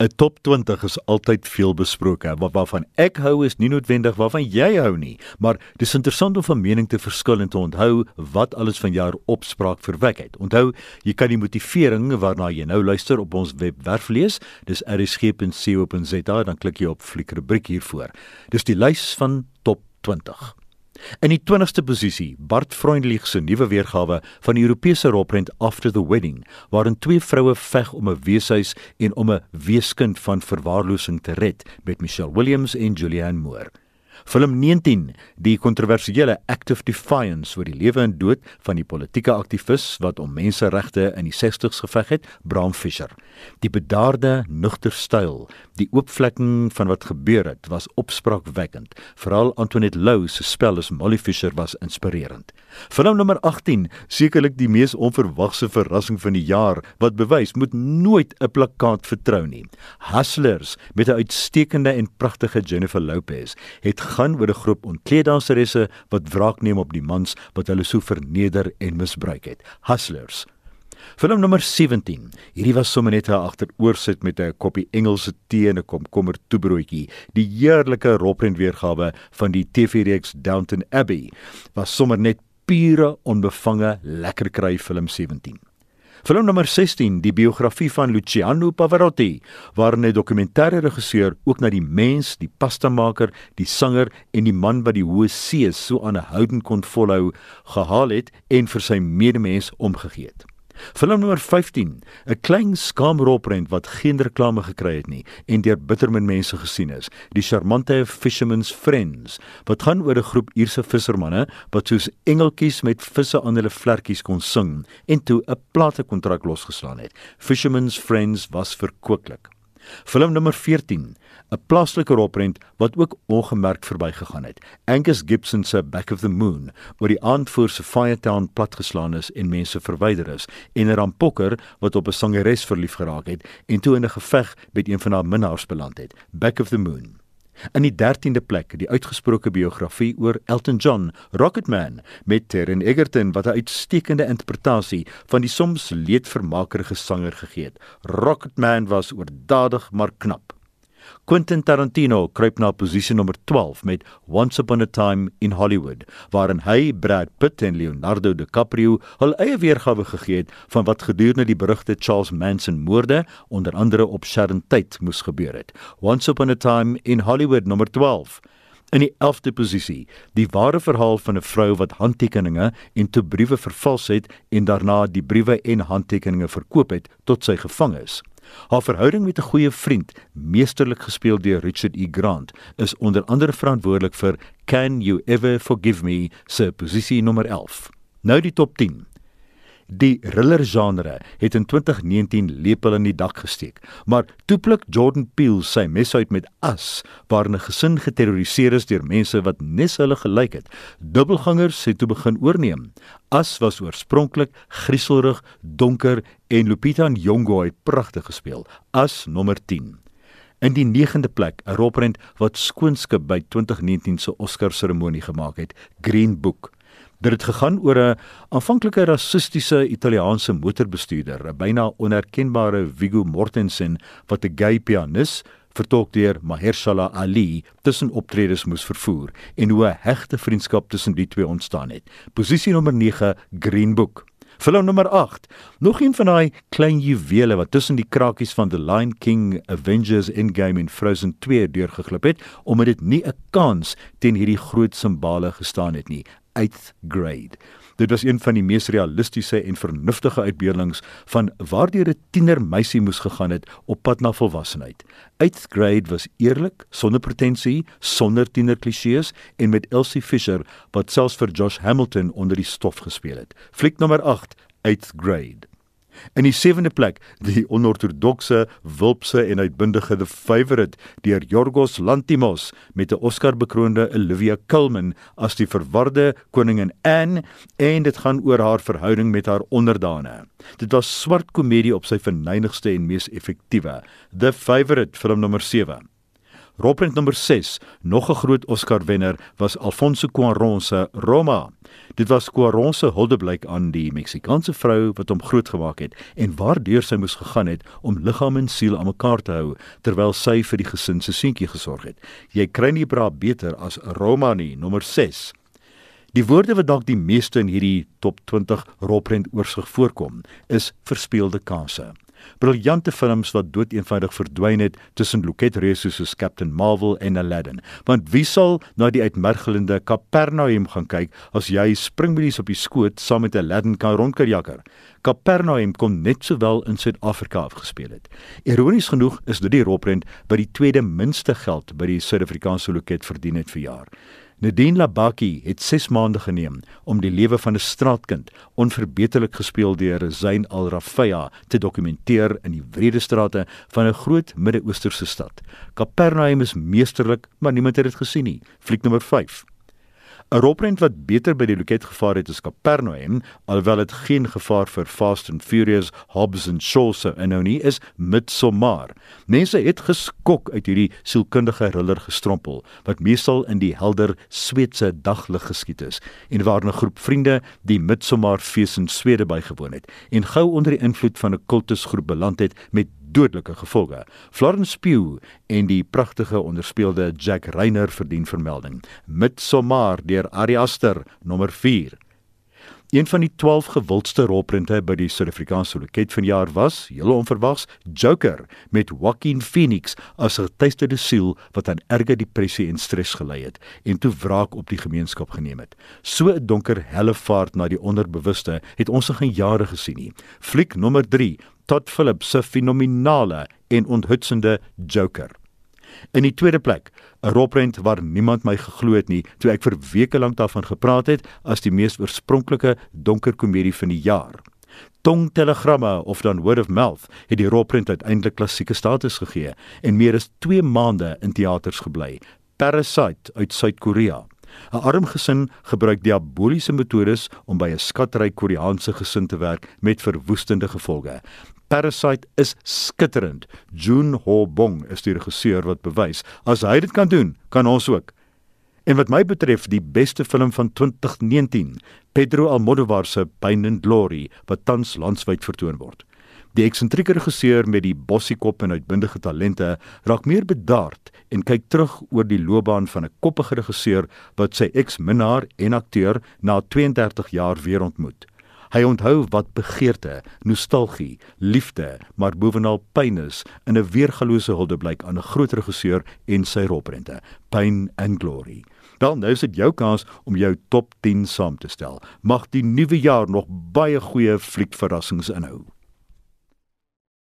'n Top 20 is altyd veel besproke. Wat waarvan ek hou is nie noodwendig waarvan jy hou nie, maar dis interessant om van mening te verskil en te onthou wat alles van jou opspraak verwek het. Onthou, jy kan die motivering waarna jy nou luister op ons webwerf lees. Dis rsg.co.za, dan klik jy op fliekrubriek hiervoor. Dis die lys van Top 20. In die 20ste posisie, Bart Freundlich se nuwe weergawe van die Europese roprent After the Wedding, waarin twee vroue veg om 'n weeshuis en om 'n weeskind van verwaarlosing te red met Michelle Williams en Julianne Moore. Film 19, die kontroversiële Act of Defiance oor die lewe en dood van die politieke aktivis wat om menseregte in die 60's geveg het, Bram Fischer. Die bedaarde, nugter styl, die oopvlekking van wat gebeur het, was opspraakwekkend. Veral Antoinette Lou se spel as Molly Fischer was inspirerend. Film nommer 18, sekerlik die mees onverwagse verrassing van die jaar wat bewys moet nooit 'n plakkaat vertrou nie. Hustlers met 'n uitstekende en pragtige Jennifer Lopez het gaan oor 'n groep ontkleeddanseresse wat wraak neem op die mans wat hulle so verneder en misbruik het. Hustlers. Film nommer 17. Hierdie was sommer net 'n agteroorsit met 'n koppie Engelse tee en 'n komkommer toebroodjie. Die heerlike roprent weergawe van die TV-reeks Downton Abbey was sommer net pure onbevange lekker kry film 17. Film nommer 16, die biografie van Luciano Pavarotti, waarin 'n dokumentêre regisseur ook na die mens, die pastamaker, die sanger en die man wat die hoë see so aanhoudend kon volhou, gehaal het en vir sy medemens omgegee het. Film nommer 15, 'n klein skaamroprent wat geen reklame gekry het nie en deur bittermin mense gesien is. Die charmante Fisherman's Friends, wat gaan oor 'n groep Ierse vissermanne wat soos engeltjies met visse aan hulle vlekkies kon sing en toe 'n platekontrak losgeslaan het. Fisherman's Friends was verkooplik. Film nommer 14, 'n plaaslike roprent wat ook ongemerk verbygegaan het. Angus Gibson se Back of the Moon, waar die aanvoer se Firetown platgeslaan is en mense verwyder is, en 'n rampokker wat op 'n sangeres verlief geraak het en toe in 'n geveg met een van haar minnaars beland het. Back of the Moon. In die 13de plek, die uitgesproke biografie oor Elton John, Rocketman, met Terren Egerton wat 'n uitstekende interpretasie van die soms leedvermakerige sanger gegee het. Rocketman was oordadig maar knap. Quentin Tarantino kruip na posisie nommer 12 met Once Upon a Time in Hollywood, waarin hy Brad Pitt en Leonardo DiCaprio hul eie weergawe gegee het van wat gedurende die berugte Charles Manson moorde, onder andere op Sharon Tate, moes gebeur het. Once Upon a Time in Hollywood nommer 12 In die 11de posisie, die ware verhaal van 'n vrou wat handtekeninge en toe briewe vervals het en daarna die briewe en handtekeninge verkoop het tot sy gevang is. Haar verhouding met 'n goeie vriend, meesterlik gespeel deur Richard E. Grant, is onder andere verantwoordelik vir Can You Ever Forgive Me se posisie nommer 11. Nou die top 10. Die thriller genre het in 2019 lepel in die dak gesteek, maar toe pluk Jordan Peele sy mes uit met As, waarin 'n gesin geterroriseer is deur mense wat nes hulle gelyk het. Dubbelgangers het toe begin oorneem. As was oorspronklik grieselrig, donker en Lupita Nyong'o het pragtig gespeel. As nommer 10. In die 9de plek, 'n roprent wat skoonskip by 2019 se Oscar seremonie gemaak het, Green Book. Dit het gegaan oor 'n aanvanklike rassistiese Italiaanse motorbestuurder, 'n byna onherkenbare Viggo Mortensen wat 'n gay pianis vertolk deur Mahershala Ali tussen optredes moes vervoer en hoe 'n hegte vriendskap tussen die twee ontstaan het. Posisie nommer 9, Green Book. Film nommer 8. Nog een van daai klein juwele wat tussen die krakies van The Lion King, Avengers Endgame en Frozen 2 deurgeglip het omdat dit nie 'n kans teen hierdie groot simbole gestaan het nie. 8th grade. Dit was een van die mees realistiese en vernuftige uitbeeldings van waardeur 'n tiener meisie moes gegaan het op pad na volwassenheid. 8th grade was eerlik, sonder pretensie, sonder tienerklisjées en met Elsie Fisher wat selfs vir Josh Hamilton onder die stof gespeel het. Fliek nommer 8, 8th grade. In die sewende plek, die onortodokse, wulpse en uitbundige The Favourite deur Yorgos Lanthimos met 'n Oscar-bekroonde Olivia Colman as die verwarde koningin Anne en dit gaan oor haar verhouding met haar onderdane. Dit was swart komedie op sy verneinigste en mees effektiewe. The Favourite film nommer 7. Rolprent nommer 6, nog 'n groot Oscar-wenner, was Alfonso Cuarón se Roma. Dit was Cuarón se huldeblyk aan die Meksikaanse vrou wat hom grootgemaak het en waardeur sy moes gegaan het om liggaam en siel aan mekaar te hou terwyl sy vir die gesin se seentjie gesorg het. Jy kry nie bra beter as Roma nie, nommer 6. Die woorde wat dalk die meeste in hierdie top 20 Rolprent oorsig voorkom, is verspeelde kanse. Briljante films wat doeteenvoudig verdwyn het tussen loketreuse soos Captain Marvel en Aladdin. Want wie sal na die uitmergelende Capernaum gaan kyk as jy springmelies op die skoot saam met Aladdin kan rondkerjakker? Capernaum kom net sowel in Suid-Afrika afgespeel het. Ironies genoeg is dit die rolprent wat die tweede minste geld by die Suid-Afrikaanse loket verdien het vir jaar. Nadine Labaki het 6 maande geneem om die lewe van 'n straatkind, onverbeterlik gespeel deur Zain Al-Rafia, te dokumenteer in die wrede strate van 'n groot Midde-Oosterse stad. Capernaum is meesterlik, maar niemand het dit gesien nie. Fliek nommer 5. 'n Rolprent wat beter by die loket gevaar het as Capernaum, alhoewel dit geen gevaar vir Fast and Furious, Hobbs and Shaw se inhou nie, is Midsommar. Mense het geskok uit hierdie sielkundige thriller gestrompel wat meestal in die helder Sweedse daglig geskied is en waar 'n groep vriende die Midsommar fees in Swede bygewoon het en gou onder die invloed van 'n kultusgroep beland het met dodelike gevolge. Florence Pugh en die pragtige onderspeelde Jack Reiner verdien vermelding. Midsommar deur Ari Aster nommer 4. Een van die 12 gewildste rolprente by die Suid-Afrikaanse loket vanjaar was, heel onverwags, Joker met Joaquin Phoenix as 'n getuisterde siel wat aan erge depressie en stres gelei het en toe wraak op die gemeenskap geneem het. So 'n donker helle vaart na die onderbewuste het ons nog in jare gesien nie. Fliek nommer 3, Todd Phillips se fenominale en onthutsende Joker. In die tweede plek, 'n rolprent waar niemand my geglo het nie toe ek vir weke lank daarvan gepraat het as die mees oorspronklike donker komedie van die jaar. Tong telegramme of dan word of mouth het die rolprent uiteindelik klassieke status gegee en meer as 2 maande in teaters gebly. Parasite uit Suid-Korea. 'n Arm gesin gebruik diaboliese metodes om by 'n skatryk Koreaanse gesin te werk met verwoestende gevolge. Parasite is skitterend. Jun Ho Bong is die regisseur wat bewys as hy dit kan doen, kan ons ook. En wat my betref, die beste film van 2019, Pedro Almodovar se Pain and Glory, wat tans landwyd vertoon word. Die eksentrieke regisseur met die bossiekop en uitbundige talente raak meer bedaard en kyk terug oor die loopbaan van 'n koppige regisseur wat sy eksminnaar en akteur na 32 jaar weer ontmoet. Hy onthou wat begeerte, nostalgie, liefde, maar bovenal pyn is in 'n weergalose huldeblyk aan 'n groot regisseur en sy rolprente, Pain and Glory. Dan nou is dit jou kans om jou top 10 saam te stel. Mag die nuwe jaar nog baie goeie fliekverrassings inhou.